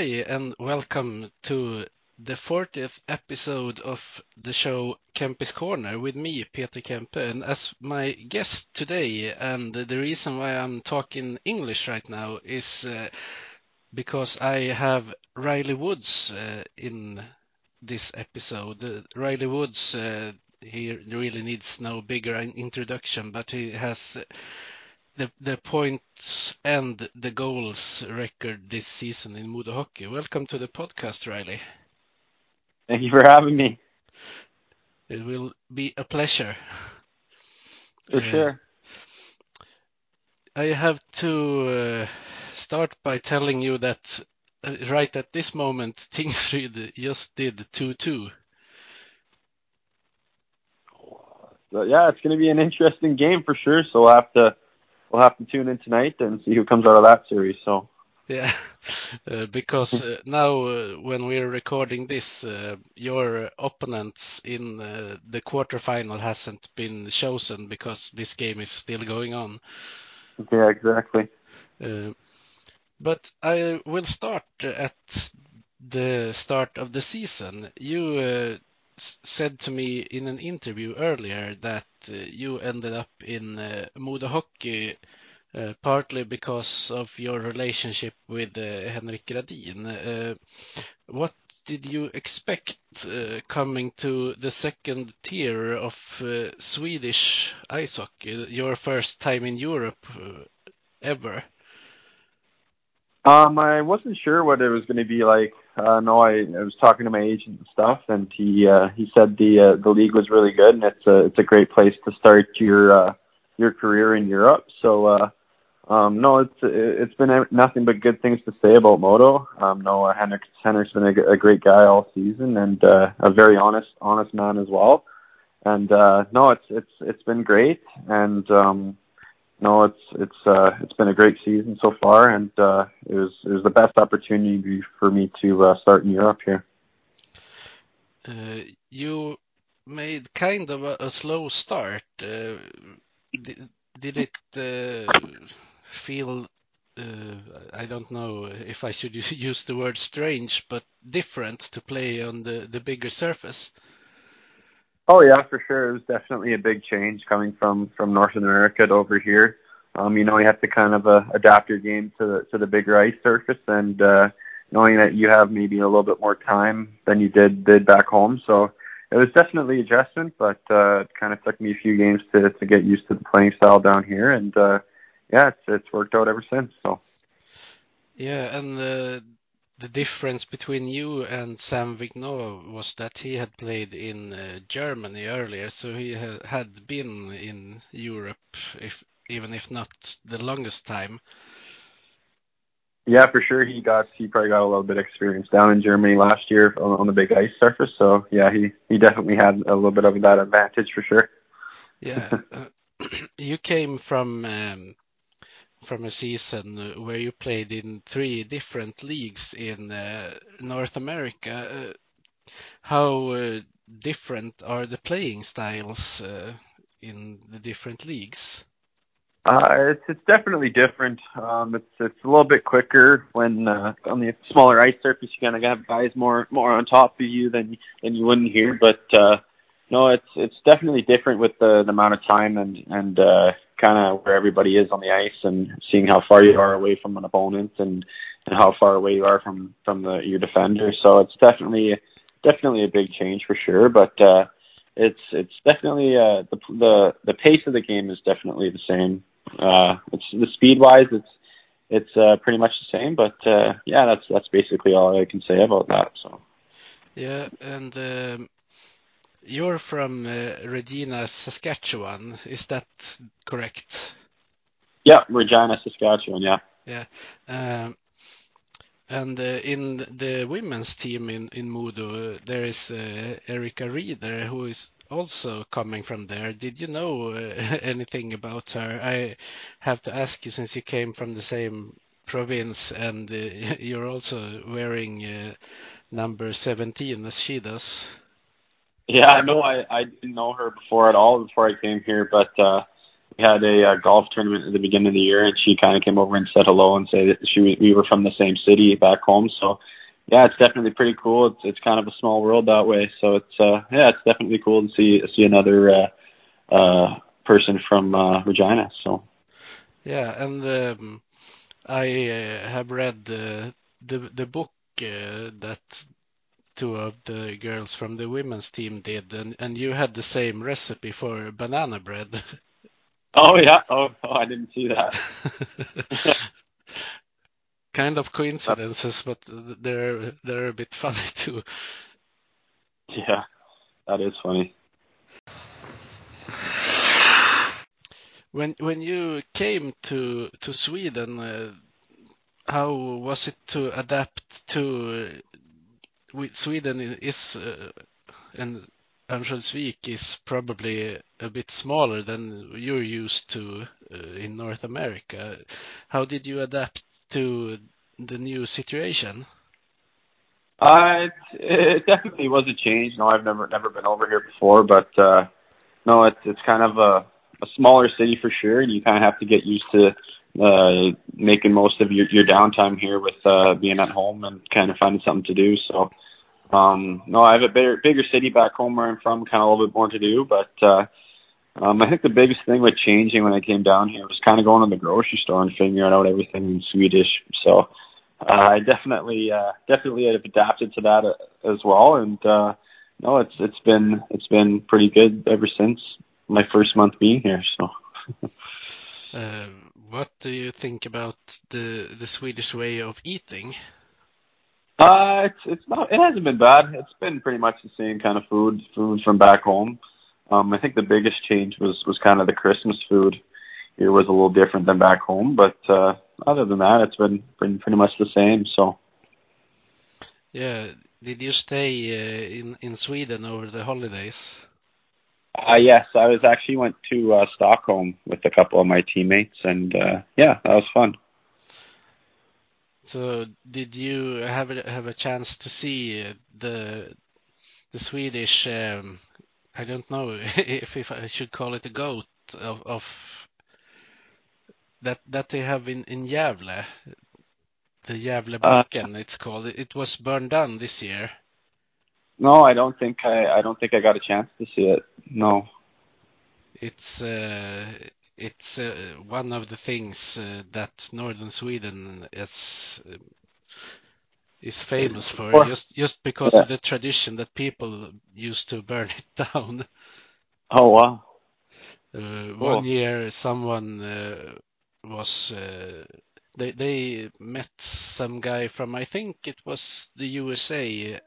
Hi, and welcome to the 40th episode of the show Kempis Corner with me, Peter Kempe. And as my guest today, and the reason why I'm talking English right now is uh, because I have Riley Woods uh, in this episode. Uh, Riley Woods, uh, he really needs no bigger introduction, but he has the the points and the goals record this season in Modo Hockey. Welcome to the podcast, Riley. Thank you for having me. It will be a pleasure. For Uh, sure. I have to uh, start by telling you that uh, right at this moment, Tingsryd just did 2-2. So, yeah, it's going to be an interesting game for sure. So we'll have to we'll have to tune in tonight and see who comes out of that series. So Yeah, uh, because uh, now uh, when we're recording this, uh, your opponents in uh, the quarterfinal hasn't been chosen because this game is still going on. yeah, exactly. Uh, But I will start at the start of the season. You uh, said to me in an interview earlier that uh, you ended up in uh, Modo Hockey uh, partly because of your relationship with uh, Henrik Gradin. Uh, What did you expect uh, coming to the second tier of uh, Swedish ice hockey, your first time in Europe ever? Um, I wasn't sure what it was going to be like. Uh, no, I, I was talking to my agent and stuff, and he uh, he said the uh, the league was really good, and it's a it's a great place to start your uh, your career in Europe. So, uh, um, no, it's it's been nothing but good things to say about Modo. Um, no, uh, Henrik Henrik's been a, a great guy all season, and uh, a very honest honest man as well. And uh, no, it's it's it's been great, and um, no, it's it's uh, it's been a great season so far, and uh, it was it was the best opportunity for me to uh, start in Europe here. Uh, you made kind of a, a slow start. Uh, did, did it uh, feel, I don't know if I should use- use the word strange, but different to play on the, the bigger surface? Oh yeah, for sure. It was definitely a big change coming from from North America to over here. Um, you know, you have to kind of uh, adapt your game to the to the bigger ice surface, and uh, knowing that you have maybe a little bit more time than you did did back home. So it was definitely adjustment, but uh, it kind of took me a few games to to get used to the playing style down here, and uh, yeah, it's it's worked out ever since. So. Yeah, and uh, the difference between you and Sam Vigneault was that he had played in uh, Germany earlier, so he ha had been in Europe, if even if not the longest time. Yeah, for sure. He got he probably got a little bit of experience down in Germany last year on, on the big ice surface. So yeah, he he definitely had a little bit of that advantage for sure. Yeah, uh, you came from um, from a season where you played in three different leagues in uh, North America. Uh, how uh, different are the playing styles uh, in the different leagues? Uh, it's it's definitely different. Um, it's it's a little bit quicker when uh, on the smaller ice surface. You kind of have guys more more on top of you than than you wouldn't here. But no, it's it's definitely different with the, the amount of time and and kind of where everybody is on the ice and seeing how far you are away from an opponent and and how far away you are from from the, your defender. So it's definitely definitely a big change for sure. But uh, it's it's definitely uh, the the the pace of the game is definitely the same. Uh, it's the speed wise, it's it's uh, pretty much the same. But uh, yeah, that's that's basically all I can say about that. So. Yeah, and um, you're from uh, Regina, Saskatchewan. Is that correct? Yeah, Regina, Saskatchewan. Yeah. Yeah. Um, and uh, in the women's team in in Modo, there is uh, Erica Reeder, who is also coming from there. Did you know uh, anything about her? I have to ask you since you came from the same province and uh, you're also wearing uh, number 17 as she does. Yeah, no, I I didn't know her before at all before I came here, but uh we had a, uh golf tournament at the beginning of the year, and she kind of came over and said hello and said that she we were from the same city back home. So yeah, it's definitely pretty cool. It's it's kind of a small world that way. So it's uh yeah, it's definitely cool to see see another uh uh person from uh Regina. So yeah, and um, I uh, have read the the the book uh, that two of the girls from the women's team did, and, and you had the same recipe for banana bread. Oh yeah. Oh, oh I didn't see that. kind of coincidences, but they're they're a bit funny too. Yeah, that is funny. When when you came to to Sweden, uh, how was it to adapt to? Sweden is uh, and Örnsköldsvik is probably a bit smaller than you're used to uh, in North America. How did you adapt to the new situation? Uh, it, it definitely was a change. No, I've never never been over here before, but uh, no, it's it's kind of a, a smaller city for sure, and you kind of have to get used to uh, making most of your your downtime here with uh, being at home and kind of finding something to do. So um, no, I have a bigger bigger city back home where I'm from, kind of a little bit more to do. But uh, um, I think the biggest thing with changing when I came down here was kind of going to the grocery store and figuring out everything in Swedish. So uh, I definitely uh, definitely have adapted to that uh, as well. And uh, no, it's it's been it's been pretty good ever since my first month being here. So. uh, what do you think about the the Swedish way of eating? Uh, it's it's not. It hasn't been bad. It's been pretty much the same kind of food, food from back home. Um, I think the biggest change was was kind of the Christmas food. Here was a little different than back home, but uh, other than that, it's been been pretty much the same. So. Yeah. Did you stay uh, in in Sweden over the holidays? Uh, yes, I was actually went to uh, Stockholm with a couple of my teammates, and uh, yeah, that was fun. So did you have a, have a chance to see the the Swedish? Um, I don't know if, if I should call it a goat of, of that that they have in in Gävle, the Gävlebocken. Uh, it's called. It was burned down this year. No, I don't think I I don't think I got a chance to see it. No. It's uh, it's uh, one of the things uh, that northern Sweden is uh, is famous for or, just just because yeah. of the tradition that people used to burn it down. Oh wow! Uh, cool. One year, someone uh, was uh, they they met some guy from I think it was the USA,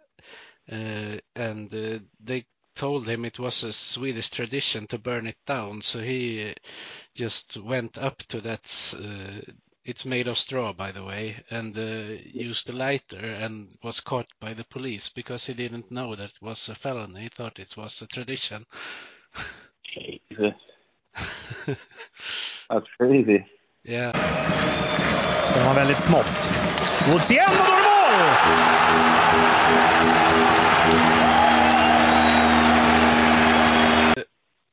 and they told him it was a Swedish tradition to burn it down, so he just went up to that. Uh, it's made of straw, by the way, and uh, used a lighter and was caught by the police because he didn't know that it was a felony. He thought it was a tradition. Jesus. That's crazy. Yeah. Ska vara väldigt smått. Woods igen och då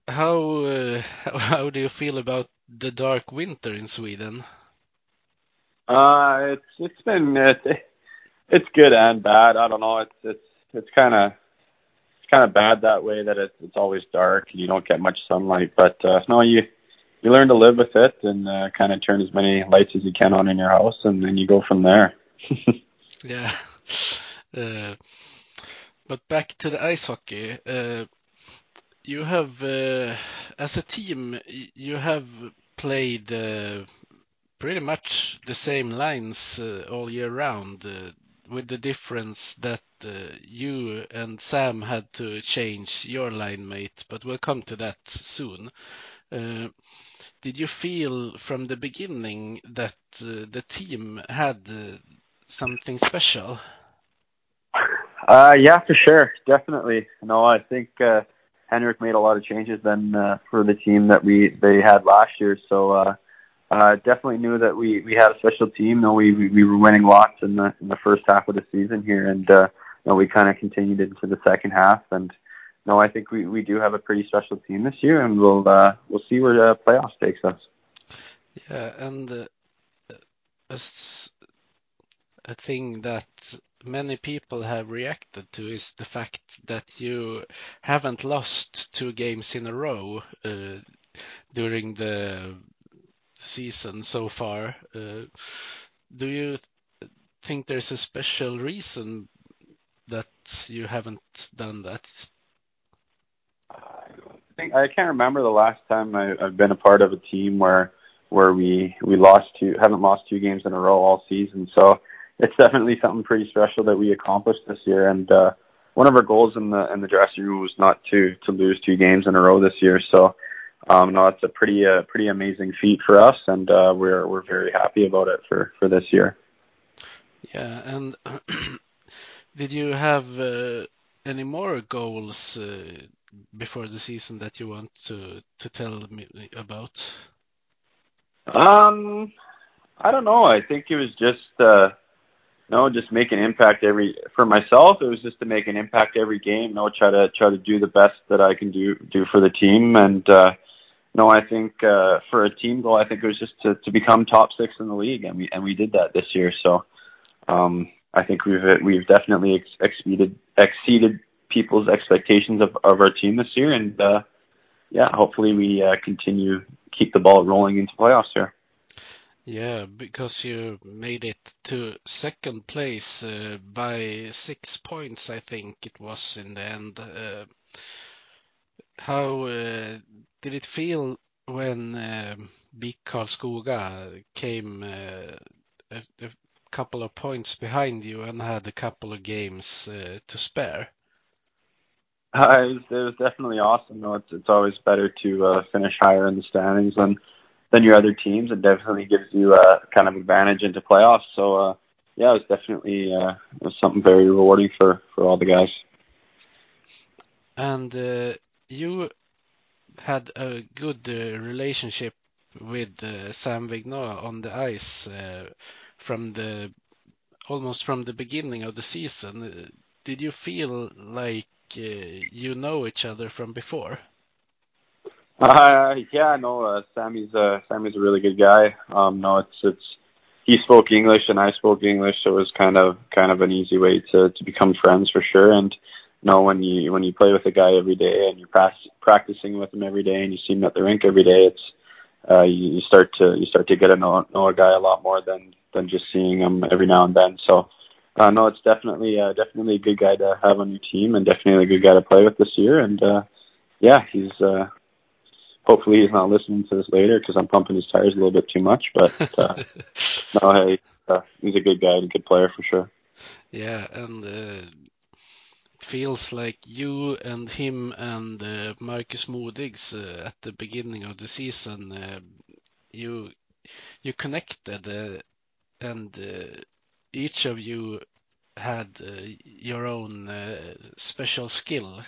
how uh, how do you feel about the dark winter in Sweden? Uh, it's it's been it's, it's good and bad. I don't know. It's it's it's kind of it's kind of bad that way that it's it's always dark and you don't get much sunlight. But uh, no, you you learn to live with it and uh, kind of turn as many lights as you can on in your house, and then you go from there. yeah. Uh, but back to the ice hockey. Uh, you have, uh, as a team, you have played pretty much the same lines all year round, with the difference that you and Sam had to change your line mate, but we'll come to that soon. Did you feel from the beginning that the team had something special? Uh, yeah, for sure, definitely. No, I think uh, Henrik made a lot of changes then uh, for the team that we they had last year. So uh, uh, definitely knew that we we had a special team. No, we we were winning lots in the in the first half of the season here, and uh, you know, we kind of continued into the second half. And no, I think we we do have a pretty special team this year, and we'll uh, we'll see where the playoffs takes us. Yeah, and uh, a thing that many people have reacted to is the fact that you haven't lost two games in a row uh, during the season so far. Uh, do you think there's a special reason that you haven't done that? I think I can't remember the last time I, I've been a part of a team where where we we lost two haven't lost two games in a row all season. So it's definitely something pretty special that we accomplished this year. And uh, one of our goals in the in the dressing room was not to to lose two games in a row this year. So um, no, it's a pretty uh, pretty amazing feat for us, and uh, we're we're very happy about it for for this year. Yeah, and did you have uh, any more goals uh, before the season that you want to to tell me about? Um, I don't know. I think it was just uh, no, just make an impact every for myself. It was just to make an impact every game. No, try to try to do the best that I can do do for the team. And uh, no, I think uh, for a team goal, I think it was just to to become top six in the league, and we and we did that this year. So um, I think we've we've definitely ex- exceeded exceeded people's expectations of of our team this year, and uh, yeah, hopefully we uh, continue keep the ball rolling into playoffs here. Yeah, because you made it to second place uh, by six points, I think it was in the end. Uh, how uh, did it feel when uh, BIK Karlskoga came uh, a, a, couple of points behind you and had a couple of games uh, to spare? It, was, it was definitely awesome. It's, it's always better to uh, finish higher in the standings than than your other teams. It definitely gives you a kind of advantage into playoffs. So uh, yeah, it was definitely uh, it was something very rewarding for for all the guys. And uh, you had a good uh, relationship with uh, Sam Vigneault on the ice uh, from the almost from the beginning of the season. Did you feel like you know each other from before? Uh, yeah, no, uh, Sammy's uh, Sammy's a really good guy. Um, no, it's it's he spoke English and I spoke English, so it was kind of kind of an easy way to to become friends for sure. And you know, when you when you play with a guy every day and you're pra- practicing with him every day and you see him at the rink every day, it's uh, you, you start to you start to get to know, know a guy a lot more than than just seeing him every now and then. So. Uh, no, it's definitely uh, definitely a good guy to have on your team, and definitely a good guy to play with this year. And uh, yeah, he's uh, hopefully he's not listening to this later because I'm pumping his tires a little bit too much. But uh, no, hey, uh, he's a good guy and a good player for sure. Yeah, and uh, it feels like you and him and uh, Marcus Modigs uh, at the beginning of the season, uh, you you connected, uh, and each of you had your own special skill.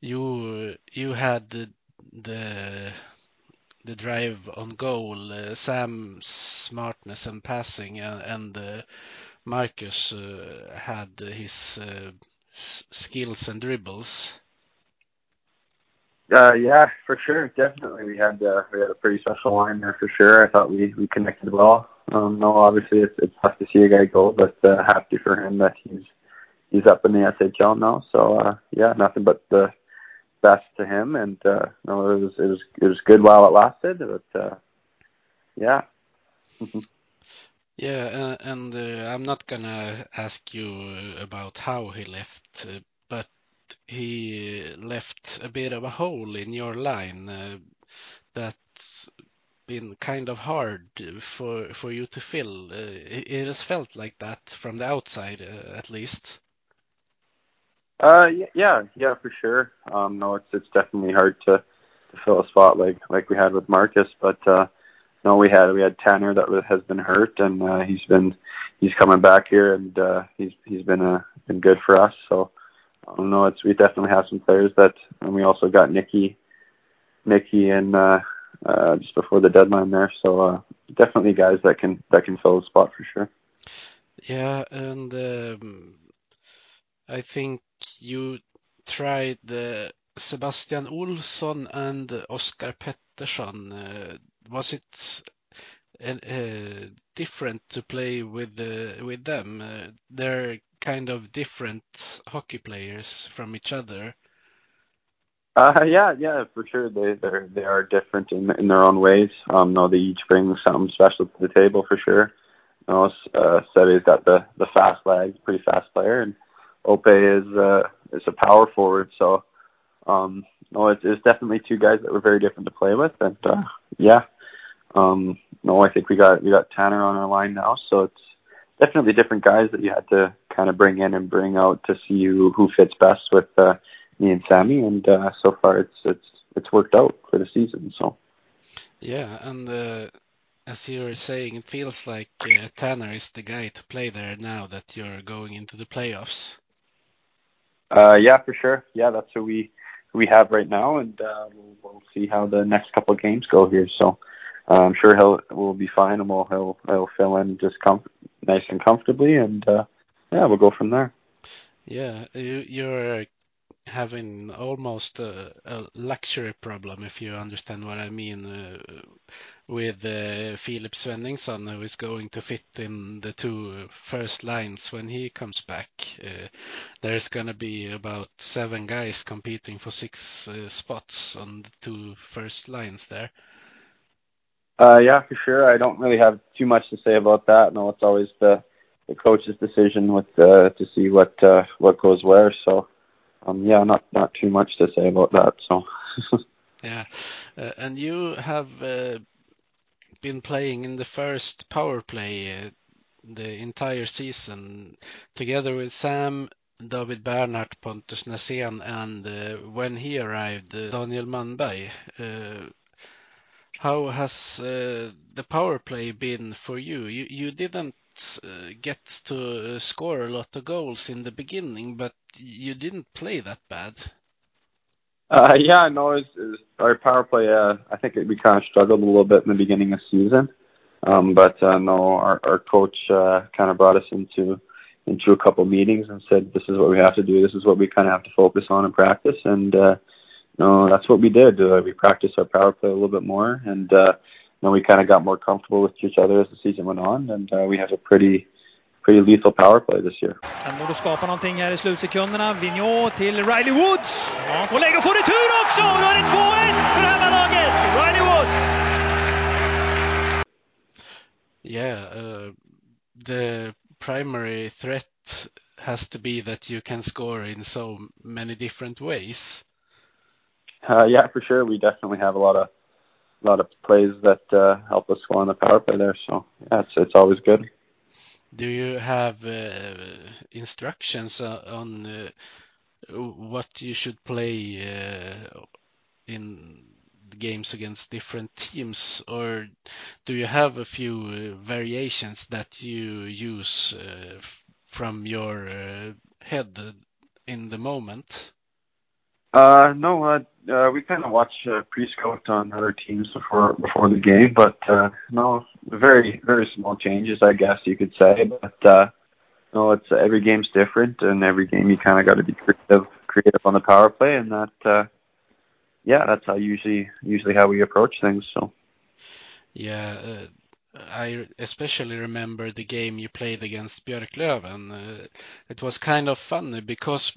you you had the the drive on goal, uh, Sam's smartness and passing, and, and uh, Marcus uh, had his uh, skills and dribbles. Uh, yeah, for sure, definitely. We had uh, we had a pretty special line there for sure. I thought we we connected well. Um, no, obviously it's it's tough to see a guy go, but uh, happy for him that he's he's up in the SHL now. So uh, yeah, nothing but the best to him. And uh, no, it was it was it was good while it lasted. But uh, yeah. yeah, uh, and uh, I'm not gonna ask you about how he left, uh, but he left a bit of a hole in your line uh, that's been kind of hard for for you to fill. It, has felt like that from the outside, at least. Uh, yeah, yeah, for sure. Um, no, it's it's definitely hard to, to fill a spot like like we had with Marcus, but uh, no, we had we had Tanner that has been hurt, and uh, he's been he's coming back here, and uh, he's he's been uh, been good for us. So, um, no, it's we definitely have some players that, and we also got Nikki, Nikki, and uh, uh, just before the deadline there. So, uh, definitely guys that can that can fill the spot for sure. Yeah, and um, I think you tried uh, Sebastian Olsson and Oscar Pettersson. Uh, was it uh, different to play with with them? they're kind of different hockey players from each other. Uh, yeah, yeah, for sure. They they they are different in in their own ways. Um, no, they each bring something special to the table for sure. You know, uh, Sebe's got the the fast legs, pretty fast player, and Ope is uh, is a power forward. So, um, no, it's, it's definitely two guys that were very different to play with, and uh, yeah, um, no, I think we got we got Tanner on our line now, so it's definitely different guys that you had to kind of bring in and bring out to see who who fits best with uh, me and Sammy, and uh, so far it's it's it's worked out for the season. So. Yeah, and uh, as you were saying, it feels like uh, Tanner is the guy to play there now that you're going into the playoffs. Uh, yeah, for sure. Yeah, that's who we we have right now, and uh, we'll, see how the next couple of games go here. So uh, I'm sure he'll will be fine, and we'll he'll he'll fill in just com- nice and comfortably, and uh, yeah, we'll go from there. Yeah, you, you're having almost a, a, luxury problem, if you understand what I mean, uh, with uh, Filip Svenningsson, who is going to fit in the two first lines when he comes back. Uh, there's going to be about seven guys competing for six uh, spots on the two first lines there. Uh, yeah, for sure. I don't really have too much to say about that. No, it's always the the coach's decision with uh, to see what what goes where. So um, yeah, not not too much to say about that. So. yeah, uh, and you have uh, been playing in the first power play uh, the entire season together with Sam, David Bernhardt, Pontus Näsén, and uh, when he arrived, uh, Daniel Manberg. Uh, how has the power play been for you? You you didn't uh, get to score a lot of goals in the beginning, but you didn't play that bad. Uh, yeah, no, it was, our power play. Uh, I think it, we kind of struggled a little bit in the beginning of season, um, but uh, no, our, our coach uh, kind of brought us into into a couple meetings and said, "This is what we have to do. This is what we kind of have to focus on in practice." And uh, no, that's what we did. Uh, we practiced our power play a little bit more, and uh, then we kind of got more comfortable with each other as the season went on, and uh, we have a pretty pretty lethal power play this year. Han borde skapa någonting här i slutsekunderna. Vigneault till Riley Woods. Ja, får lägga och får retur också! Och då är det 2-1 för hemmalaget! Riley Woods! Yeah, uh, the primary threat has to be that you can score in so many different ways. Uh, yeah, for sure. We definitely have a lot of a lot of plays that uh, help us score on the power play there. So yeah, it's it's always good. Do you have uh, instructions on uh, what you should play uh, in games against different teams, or do you have a few uh, variations that you use uh, from your uh, head in the moment? Uh, no, uh, uh, we kind of watch pre-scout on other teams before before the game, but no, very very small changes, I guess you could say. But no, it's every game's different, and every game you kind of got to be creative creative on the power play, and that yeah, that's how usually usually how we approach things. So yeah, I especially remember the game you played against Björklöven. It was kind of funny because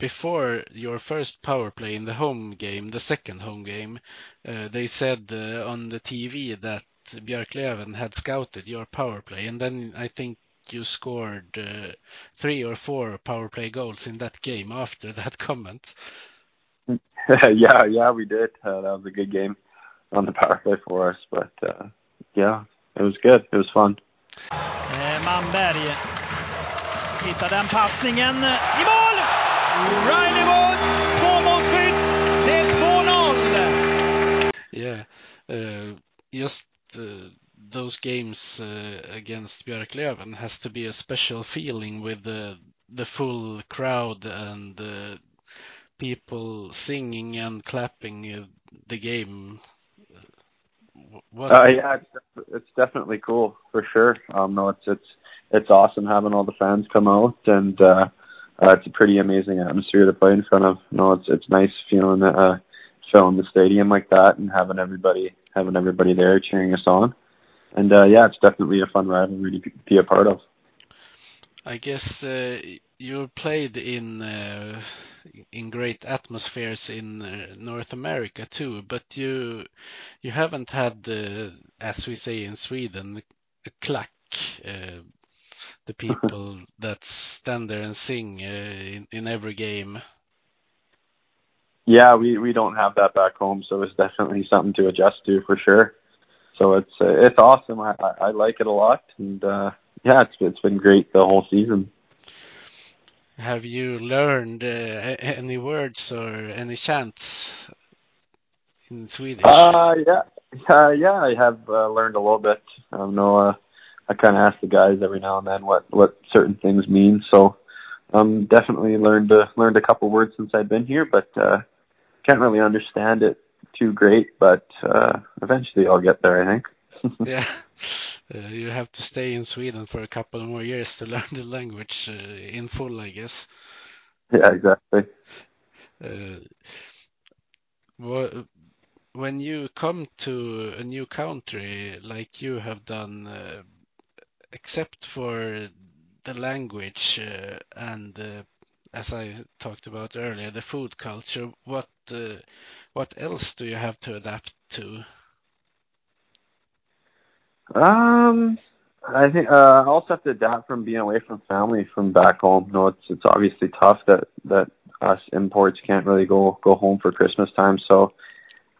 before your first power play in the home game, the second home game, uh, they said uh, on the TV that Björklöven had scouted your power play, and then I think you scored uh, three or four power play goals in that game after that comment. yeah, yeah, we did. Uh, that was a good game on the power play for us, but uh, yeah, it was good. It was fun. Eh, Manberg hittar den passningen i mål! Riley Woods, tvåmålsskytt. Det är 2-0. Yeah, uh, just uh, those games uh, against Björklöven has to be a special feeling with the the full crowd and uh, people singing and clapping uh, the game. What? Uh, yeah, it's, it's definitely cool for sure. Um, no, it's it's it's awesome having all the fans come out, and uh, uh, it's a pretty amazing atmosphere to play in front of. No, it's it's nice feeling uh, filling the stadium like that and having everybody having everybody there cheering us on. And uh, yeah, it's definitely a fun rivalry to be a part of. I guess uh, you played in uh, in great atmospheres in uh, North America too, but you you haven't had the, as we say in Sweden, a clack. The people that stand there and sing uh, in, in every game. Yeah, we we don't have that back home, so it's definitely something to adjust to for sure. So it's uh, it's awesome. I, I I like it a lot, and uh, yeah, it's it's been great the whole season. Have you learned uh, any words or any chants in Swedish? Uh, yeah, uh, yeah, I have uh, learned a little bit. I know, uh, I kind of ask the guys every now and then what what certain things mean. So, um, definitely learned uh, learned a couple words since I've been here, but uh, can't really understand it too great. But uh, eventually, I'll get there. I think. yeah. Uh, you have to stay in Sweden for a couple more years to learn the language uh, in full, I guess. Yeah, exactly. Uh, when you come to a new country like you have done, uh, except for the language uh, and uh, as I talked about earlier, the food culture, what what else do you have to adapt to? Um, I think uh, I also have to adapt from being away from family from back home. You know, it's it's obviously tough that that us imports can't really go go home for Christmas time. So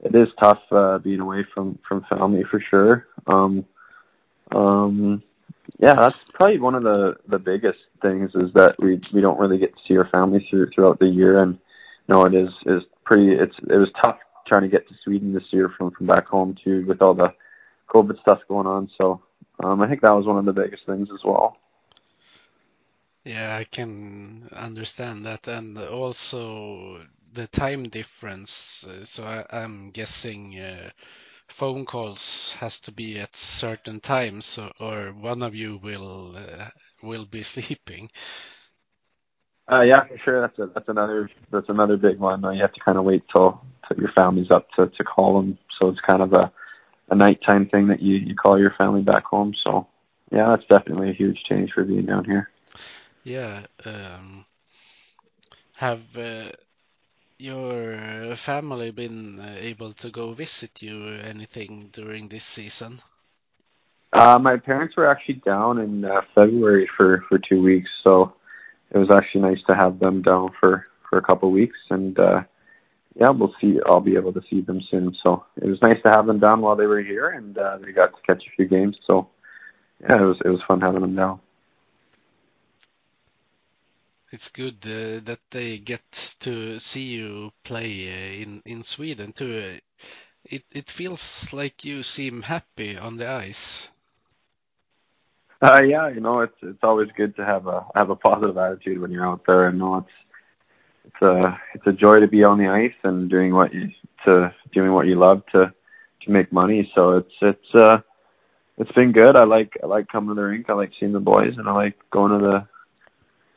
it is tough uh, being away from from family for sure. Um, um, yeah, that's probably one of the the biggest things is that we we don't really get to see our family through throughout the year, and you know it is is pretty. It's it was tough trying to get to Sweden this year from from back home too with all the COVID stuff going on. So um, I think that was one of the biggest things as well. Yeah, I can understand that, and also the time difference. So I, am guessing uh, phone calls has to be at certain times, or one of you will uh, will be sleeping. Uh, yeah, for sure. That's a, that's another that's another big one. You have to kind of wait till, till your family's up to to call them. So it's kind of a a nighttime thing that you you call your family back home. So yeah, that's definitely a huge change for being down here. Yeah. Um, have uh, your family been uh, able to go visit you or anything during this season? Uh, my parents were actually down in uh, February for for two weeks, so it was actually nice to have them down for for a couple of weeks and. uh yeah, we'll see. I'll be able to see them soon. So it was nice to have them down while they were here, and uh, they got to catch a few games. So yeah, it was it was fun having them down. It's good uh, that they get to see you play uh, in in Sweden too. It it feels like you seem happy on the ice. Uh, yeah, you know, it's it's always good to have a have a positive attitude when you're out there, and know it's it's a it's a joy to be on the ice and doing what you to doing what you love to to make money. So it's it's uh it's been good. I like I like coming to the rink. I like seeing the boys, and I like going to the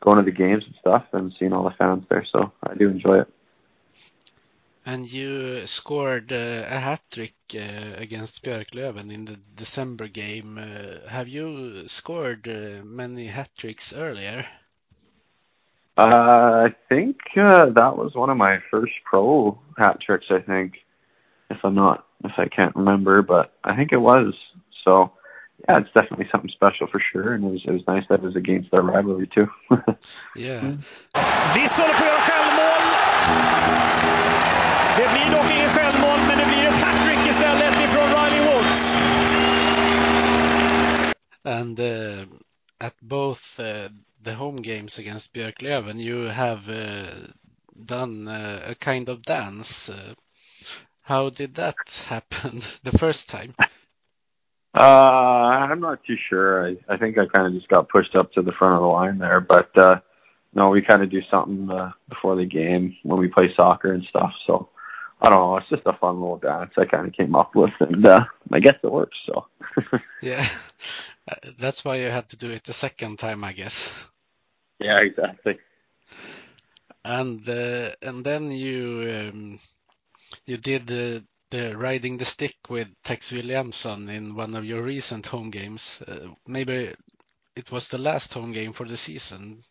going to the games and stuff, and seeing all the fans there. So I do enjoy it. And you scored uh, a hat trick uh, against Björklöven in the December game. Uh, have you scored uh, many hat tricks earlier? Uh, I think uh, that was one of my first pro hat tricks. I think, if I'm not, if I can't remember, but I think it was. So, yeah, it's definitely something special for sure, and it was it was nice that it was against our rivalry too. yeah. Viss håller på att göra självmål. Det blir dock inget självmål, men det blir ett hattrick istället ifrån Riley Woods. And uh, at both uh, the home games against Björklöven, you have uh, done uh, a kind of dance. Uh, how did that happen the first time? Uh, I'm not too sure. I, I think I kind of just got pushed up to the front of the line there, but uh, no, we kind of do something uh, before the game when we play soccer and stuff. So I don't know. It's just a fun little dance I kind of came up with, and uh, I guess it works. So yeah, that's why you had to do it the second time, I guess. Yeah, exactly. And uh, and then you um, you did the, riding the stick with Tex Williamsson in one of your recent home games. Uh, maybe it was the last home game for the season.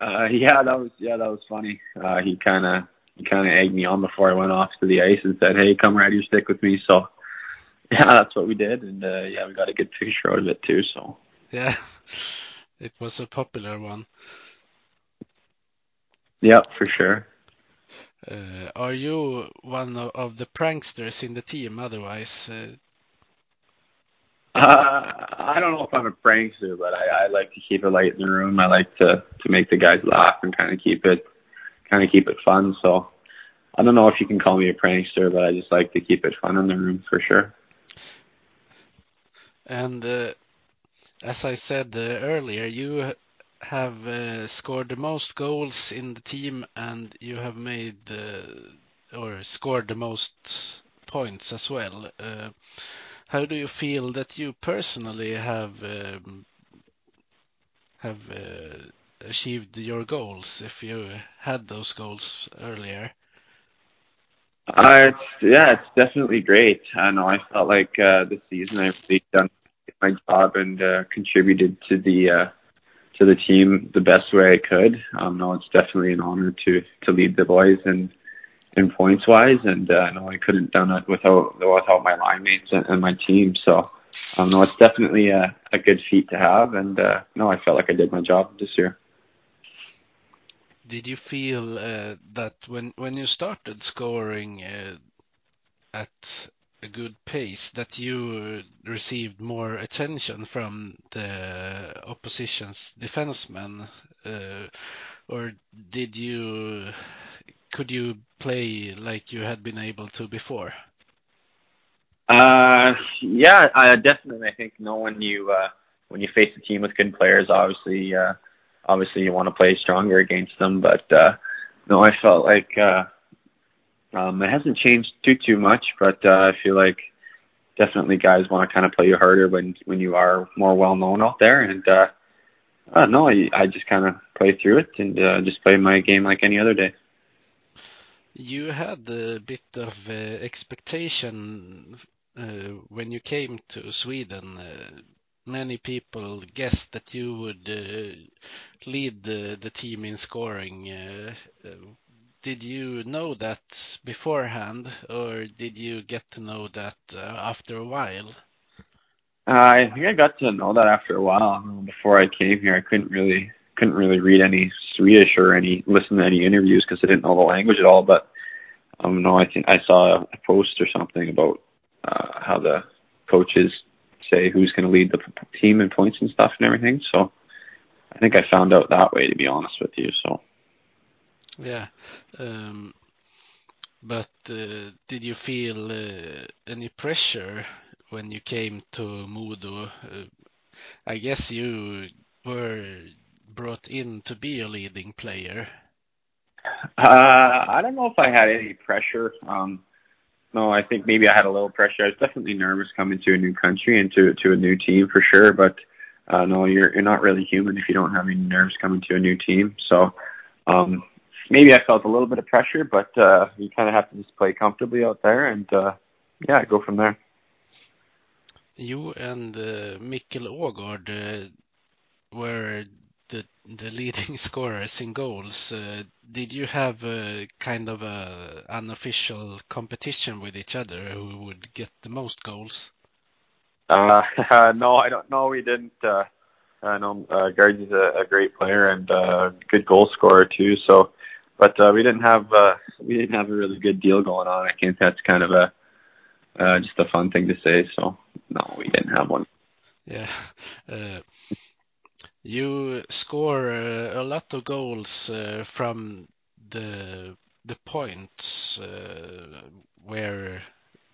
Uh, yeah, that was yeah, that was funny. Uh, he kind of he kind of egged me on before I went off to the ice and said, "Hey, come ride your stick with me." So yeah, that's what we did, and uh, yeah, we got a good picture out of it too. So yeah, it was a popular one. Yeah, for sure. Uh, are you one of, of, the pranksters in the team? Otherwise, uh... Uh, I don't know if I'm a prankster, but I, I like to keep it light in the room. I like to to make the guys laugh and kind of keep it kind of keep it fun. So I don't know if you can call me a prankster, but I just like to keep it fun in the room for sure. And uh, as I said uh, earlier, you have uh, scored the most goals in the team, and you have made or scored the most points as well. Uh, how do you feel that you personally have um, have uh, achieved your goals if you had those goals earlier? Uh, it's, yeah, it's definitely great. I know I felt like uh, this season I've really done my job and uh, contributed to the to the team the best way I could. Um, no, it's definitely an honor to to lead the boys and in points wise, and uh, no, I couldn't done it without without my line mates and, and my team. So, um, no, it's definitely a, a good feat to have, and uh, no, I felt like I did my job this year. Did you feel uh, that when when you started scoring uh, at a good pace that you received more attention from the opposition's defensemen, uh, or did you could you play like you had been able to before? Uh, yeah, I definitely. I think no when you uh, when you face a team with good players, obviously, uh, obviously you want to play stronger against them. But uh, no, I felt like uh, um, it hasn't changed too too much, but uh, I feel like definitely guys want to kind of play you harder when when you are more well known out there. And uh, uh, no, I, I just kind of play through it and uh, just play my game like any other day. You had a bit of uh, expectation uh, when you came to Sweden. Uh, many people guessed that you would uh, lead the, the team in scoring. Did you know that beforehand, or did you get to know that uh, after a while? Uh, I think I got to know that after a while. Before I came here, I couldn't really couldn't really read any Swedish or any listen to any interviews because I didn't know the language at all. But um, no, I think I saw a post or something about uh, how the coaches say who's going to lead the team in points and stuff and everything. So I think I found out that way, to be honest with you. So yeah. Um, but uh, did you feel uh, any pressure when you came to Modo? Uh, I guess you were brought in to be a leading player. Uh, I don't know if I had any pressure. Um, no, I think maybe I had a little pressure. I was definitely nervous coming to a new country and to to a new team for sure. But uh, no, you're you're not really human if you don't have any nerves coming to a new team. So um, maybe I felt a little bit of pressure, but uh, you kind of have to just play comfortably out there and uh, yeah, go from there. You and uh, Mikkel Aagaard uh, were the the leading scorers in goals. Uh, did you have a kind of a unofficial competition with each other who would get the most goals? Uh, no, I don't. No, we didn't. Uh, I know uh, Gardy's a, a great player and uh, good goal scorer too. So, but uh, we didn't have uh, we didn't have a really good deal going on. I think that's kind of a uh, just a fun thing to say. So, no, we didn't have one. Yeah. Uh, you score uh, a lot of goals uh, from the the points uh, where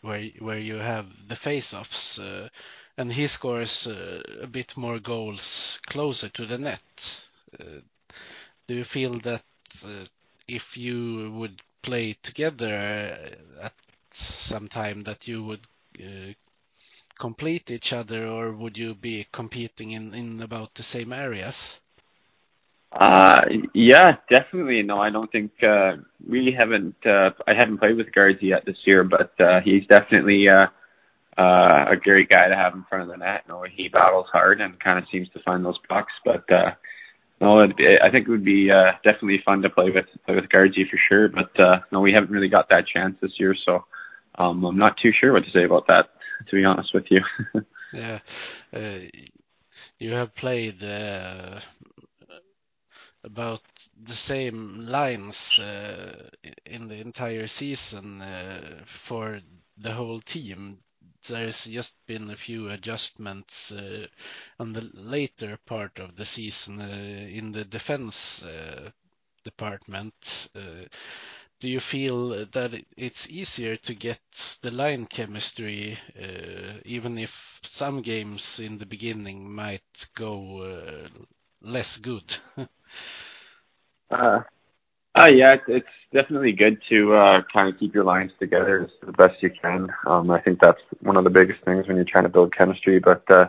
where where you have the face-offs, uh, and he scores uh, a bit more goals closer to the net. Do you feel that if you would play together at some time that you would complete each other, or would you be competing in, in about the same areas? Uh, yeah, definitely. No, I don't think uh, we haven't. Uh, I haven't played with guards yet this year, but uh, he's definitely uh, uh, a great guy to have in front of the net. You know, he battles hard and kind of seems to find those pucks. But uh, no, it, I think it would be uh, definitely fun to play with play with Guardsy for sure. But uh, no, we haven't really got that chance this year, so um, I'm not too sure what to say about that to be honest with you. yeah, uh, you have played uh, about the same lines uh, in the entire season uh, for the whole team. There's just been a few adjustments uh, on the later part of the season uh, in the defense department do you feel that it's easier to get the line chemistry, uh, even if some games in the beginning might go uh, less good? uh, yeah, it's, it's definitely good to uh, kind of keep your lines together as the best you can. Um, I think that's one of the biggest things when you're trying to build chemistry. But uh,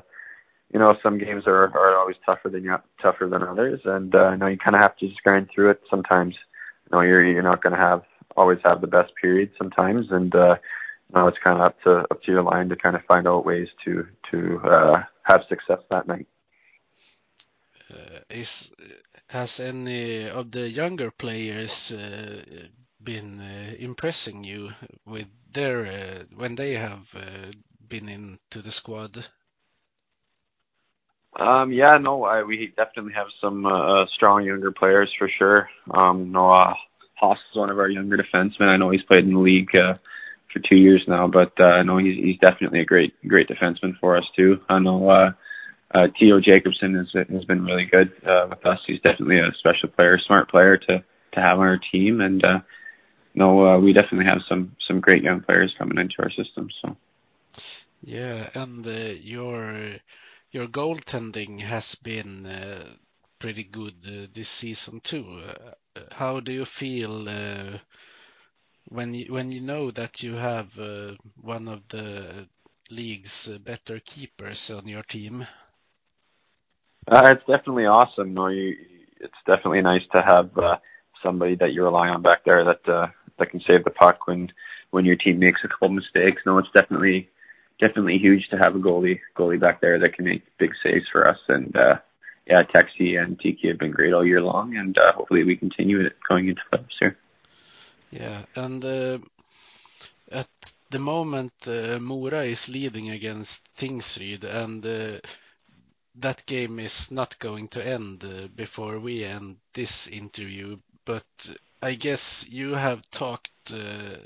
you know, some games are are always tougher than tougher than others, and uh, you know you kind of have to just grind through it sometimes you know you're you're not going to have always have the best period sometimes, and uh, you know it's kind of up to up to your line to kind of find out ways to to uh, have success that night. Uh, is has any of the younger players uh, been uh, impressing you with their uh, when they have been into the squad? Um, yeah, no, I, we definitely have some uh, strong younger players for sure. Um, Noah Haas is one of our younger defensemen. I know he's played in the league uh, for two years now, but uh, I know he's he's definitely a great great defenseman for us too. I know uh, Theo Jacobson has been really good uh, with us. He's definitely a special player, smart player to to have on our team, and uh, no, uh, we definitely have some some great young players coming into our system. So. Yeah, and uh, your your goaltending has been uh, pretty good uh, this season too. Uh, how do you feel when you know that you have one of the league's better keepers on your team? Uh, it's definitely awesome. No, you, it's definitely nice to have uh, somebody that you rely on back there that uh, that can save the puck when when your team makes a couple mistakes. No, it's definitely definitely huge to have a goalie goalie back there that can make big saves for us. And uh, yeah, Texi and Tiki have been great all year long, and uh, hopefully we continue it going into playoffs here. Yeah, and uh, at the moment, uh, Mora is leading against Tingsryd, and uh, that game is not going to end uh, before we end this interview. But I guess you have talked uh,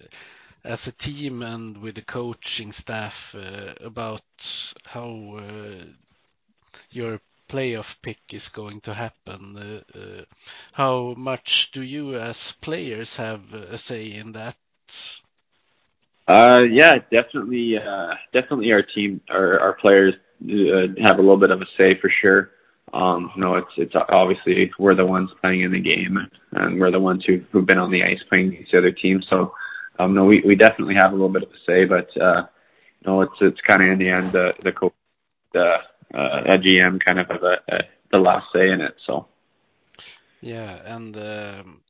as a team and with the coaching staff uh, about how uh, your playoff pick is going to happen. Uh, how much do you as players have a say in that? Uh, yeah, definitely, uh, definitely our team, our, our players uh, have a little bit of a say for sure. Um, you know, it's it's obviously we're the ones playing in the game, and we're the ones who who've been on the ice playing against the other team. So um, no, we, we definitely have a little bit of a say, but uh, you know, it's it's kind of in the end the the coach, the uh, a GM kind of have a, a, the last say in it. So yeah, and um,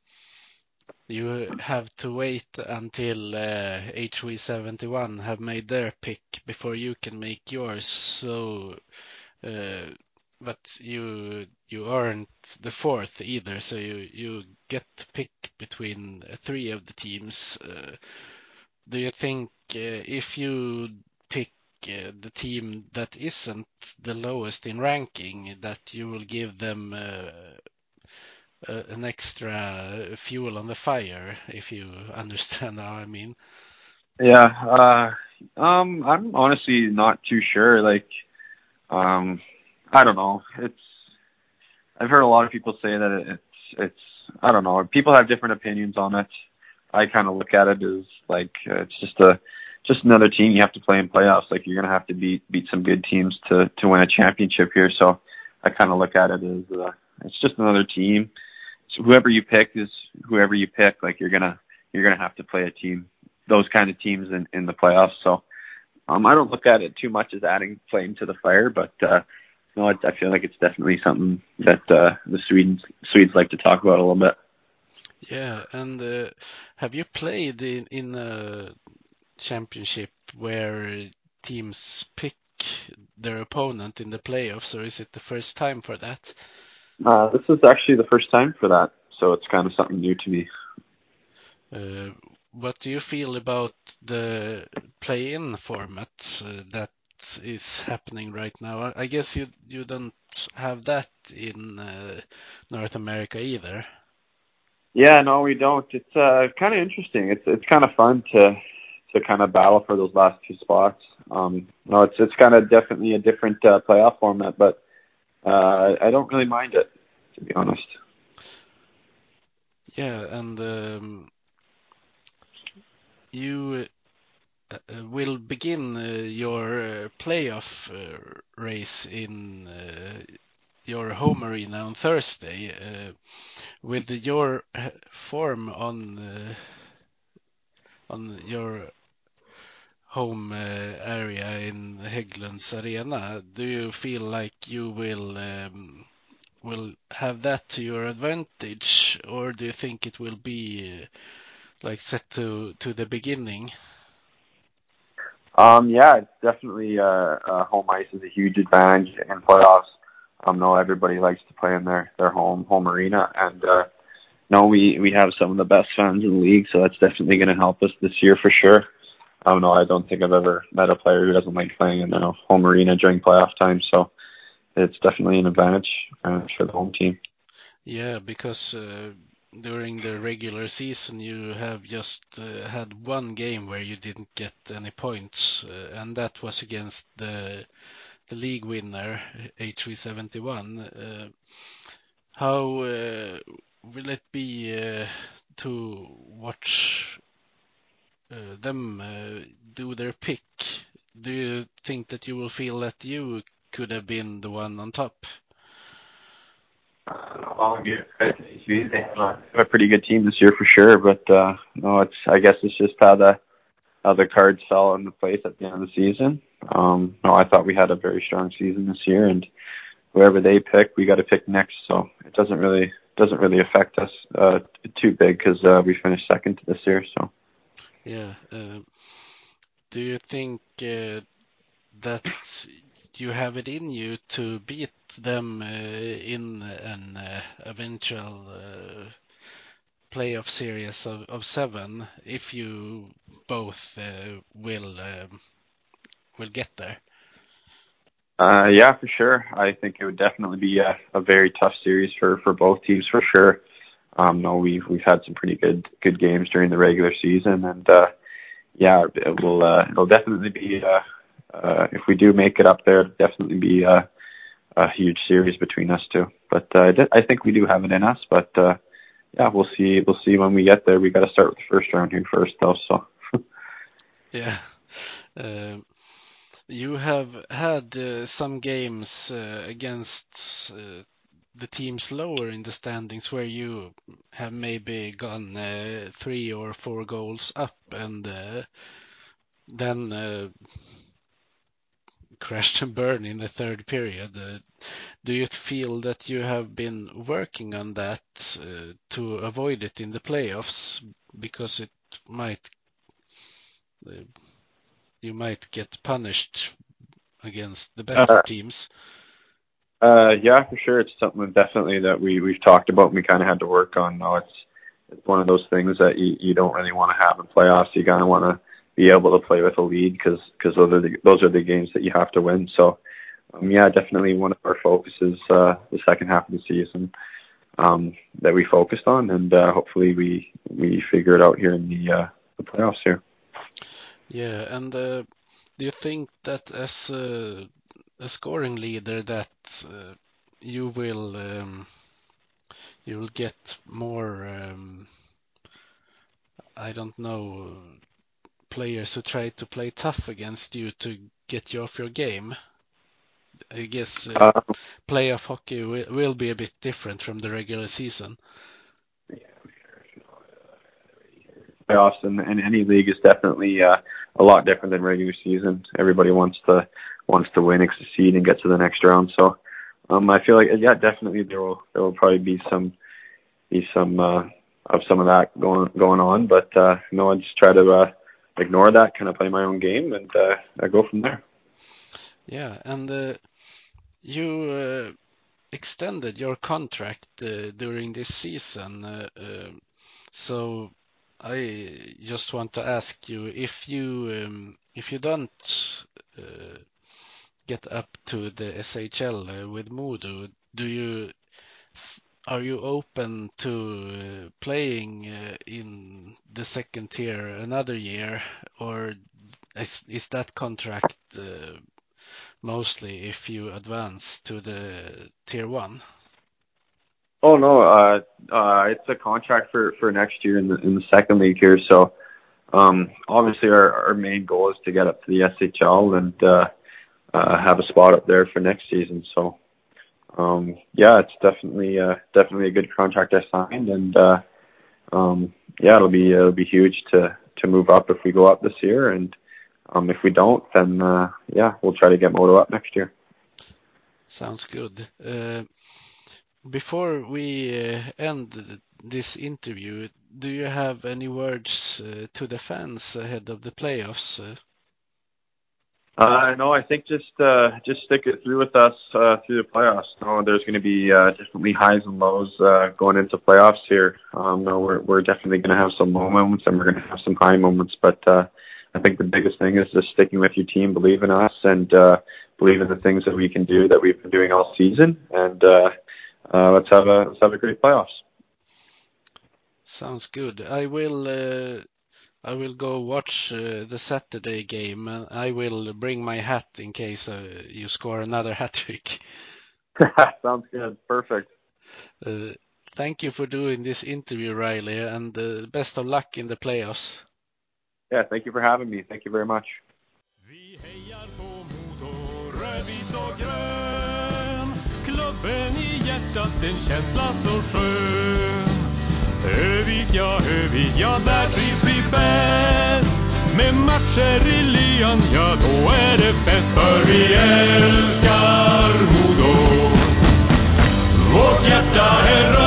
you have to wait until uh, HV71 have made their pick before you can make yours. So, uh, but you you aren't the fourth either, so you you get to pick between three of the teams. Uh, do you think uh, if you pick uh, the team that isn't the lowest in ranking, that you will give them uh, an extra fuel on the fire, if you understand how I mean. Yeah, uh, um, I'm honestly not too sure. Like, um, I don't know. It's I've heard a lot of people say that it's it's I don't know. People have different opinions on it. I kind of look at it as like uh, it's just a just another team you have to play in playoffs. Like you're gonna have to beat beat some good teams to to win a championship here. So I kind of look at it as uh, it's just another team whoever you pick is whoever you pick. Like you're gonna you're gonna have to play a team, those kind of teams in in the playoffs. So um, I don't look at it too much as adding flame to the fire, but uh, no, I, I feel like it's definitely something that uh, the Swedes Swedes like to talk about a little bit. Yeah, and uh, have you played in in a championship where teams pick their opponent in the playoffs, or is it the first time for that? Uh, this is actually the first time for that, so it's kind of something new to me. Uh, what do you feel about the play-in format uh, that is happening right now? I guess you you don't have that in uh, North America either. Yeah, no, we don't. It's uh, kind of interesting. It's it's kind of fun to to kind of battle for those last two spots. Um, no, it's it's kind of definitely a different uh, playoff format, but uh, I don't really mind it, to be honest. Yeah, and um, you uh, will begin uh, your uh, playoff uh, race in uh, your home arena on Thursday. Uh, with your form on on your home uh, area in Hägglunds Arena, do you feel like you will um, will have that to your advantage, or do you think it will be uh, like set to to the beginning? Um, yeah, it's definitely uh, uh, home ice is a huge advantage in playoffs. Um, no, everybody likes to play in their their home home arena, and uh, no, we we have some of the best fans in the league, so that's definitely going to help us this year for sure. Um, know. I don't think I've ever met a player who doesn't like playing in a home arena during playoff time. So it's definitely an advantage uh, for the home team. Yeah, because uh, during the regular season you have just uh, had one game where you didn't get any points, uh, and that was against the the league winner HV71. Uh, how uh, will it be to watch them do their pick? Do you think that you will feel that you could have been the one on top? They have a pretty good team this year for sure, but uh, no, it's I guess it's just how the how the cards fell into place at the end of the season. Um, no, I thought we had a very strong season this year, and whoever they pick, we got to pick next. So it doesn't really doesn't really affect us uh, too big because uh, we finished second this year. So yeah, uh, do you think uh, that you have it in you to beat them uh, in an uh, eventual playoff series of, of seven if you both uh, will um, will get there? Uh, yeah, for sure. I think it would definitely be a, a very tough series for, for both teams for sure. Um, no, we've we've had some pretty good good games during the regular season, and uh, yeah, it will uh, it'll definitely be uh, if we do make it up there, it'll definitely be a huge series between us two. But I think we do have it in us. But yeah, we'll see. We'll see when we get there. We got to start with the first round here first, though. So yeah. Um, you have had some games against the teams lower in the standings where you have maybe gone uh, three or four goals up and uh, then uh, crashed and burned in the third period. Uh, do you feel that you have been working on that uh, to avoid it in the playoffs because it might uh, you might get punished against the better teams? Uh, yeah, for sure. It's something definitely that we we've talked about. and We kind of had to work on. Now it's it's one of those things that you you don't really want to have in playoffs. You kind of want to be able to play with a lead because because those are the those are the games that you have to win. So, um, yeah, definitely one of our focuses uh, the second half of the season um, that we focused on, and uh, hopefully we we figure it out here in the uh, the playoffs here. Yeah, and uh, do you think that as a, scoring leader that uh, you will um, you will get more um, I don't know players who try to play tough against you to get you off your game? I guess uh, Uh, playoff hockey will, will be a bit different from the regular season. playoffs and, and any league is definitely uh, a lot different than regular season. Everybody wants to wants to win, succeed, and get to the next round. So um, I feel like yeah, definitely there will there will probably be some be some uh, of some of that going going on. But uh, no, I just try to uh, ignore that, kind of play my own game, and uh, I go from there. Yeah, and uh, you uh, extended your contract uh, during this season. Uh, uh, so I just want to ask you if you um, if you don't uh, get up to the SHL uh, with Modo, do you are you open to uh, playing uh, in the second tier another year, or is is that contract uh, mostly if you advance to the tier one? Oh no, uh, uh, it's a contract for for next year in the in the second league here. So um, obviously our our main goal is to get up to the SHL and uh, uh, have a spot up there for next season. So um, yeah, it's definitely uh, definitely a good contract I signed, and uh, um, yeah, it'll be it'll be huge to to move up if we go up this year, and um, if we don't, then uh, yeah, we'll try to get Modo up next year. Sounds good. Uh, before we uh, end this interview, do you have any words uh, to the fans ahead of the playoffs? Uh, no, I think just uh, just stick it through with us uh, through the playoffs. No, there's going to be uh, definitely highs and lows uh, going into playoffs here. Um, no, we're we're definitely going to have some low moments and we're going to have some high moments. But uh, I think the biggest thing is just sticking with your team, believe in us, and uh, believe in the things that we can do that we've been doing all season. And uh, uh, let's have a let's have a great playoffs. Sounds good. I will uh, I will go watch uh, the Saturday game and I will bring my hat in case uh, you score another hat trick. Sounds good. Perfect. Uh, thank you for doing this interview, Riley, and uh, best of luck in the playoffs. Yeah, thank you for having me. Thank you very much. Vi hejar på Modo, rödvit och grön. Klubben i hjärtat, en känsla så skön. Övik, ja, Övik, ja, där trivs vi bäst med matcher i lyan, ja då är det fest. För vi älskar Modo, vårt hjärta är rött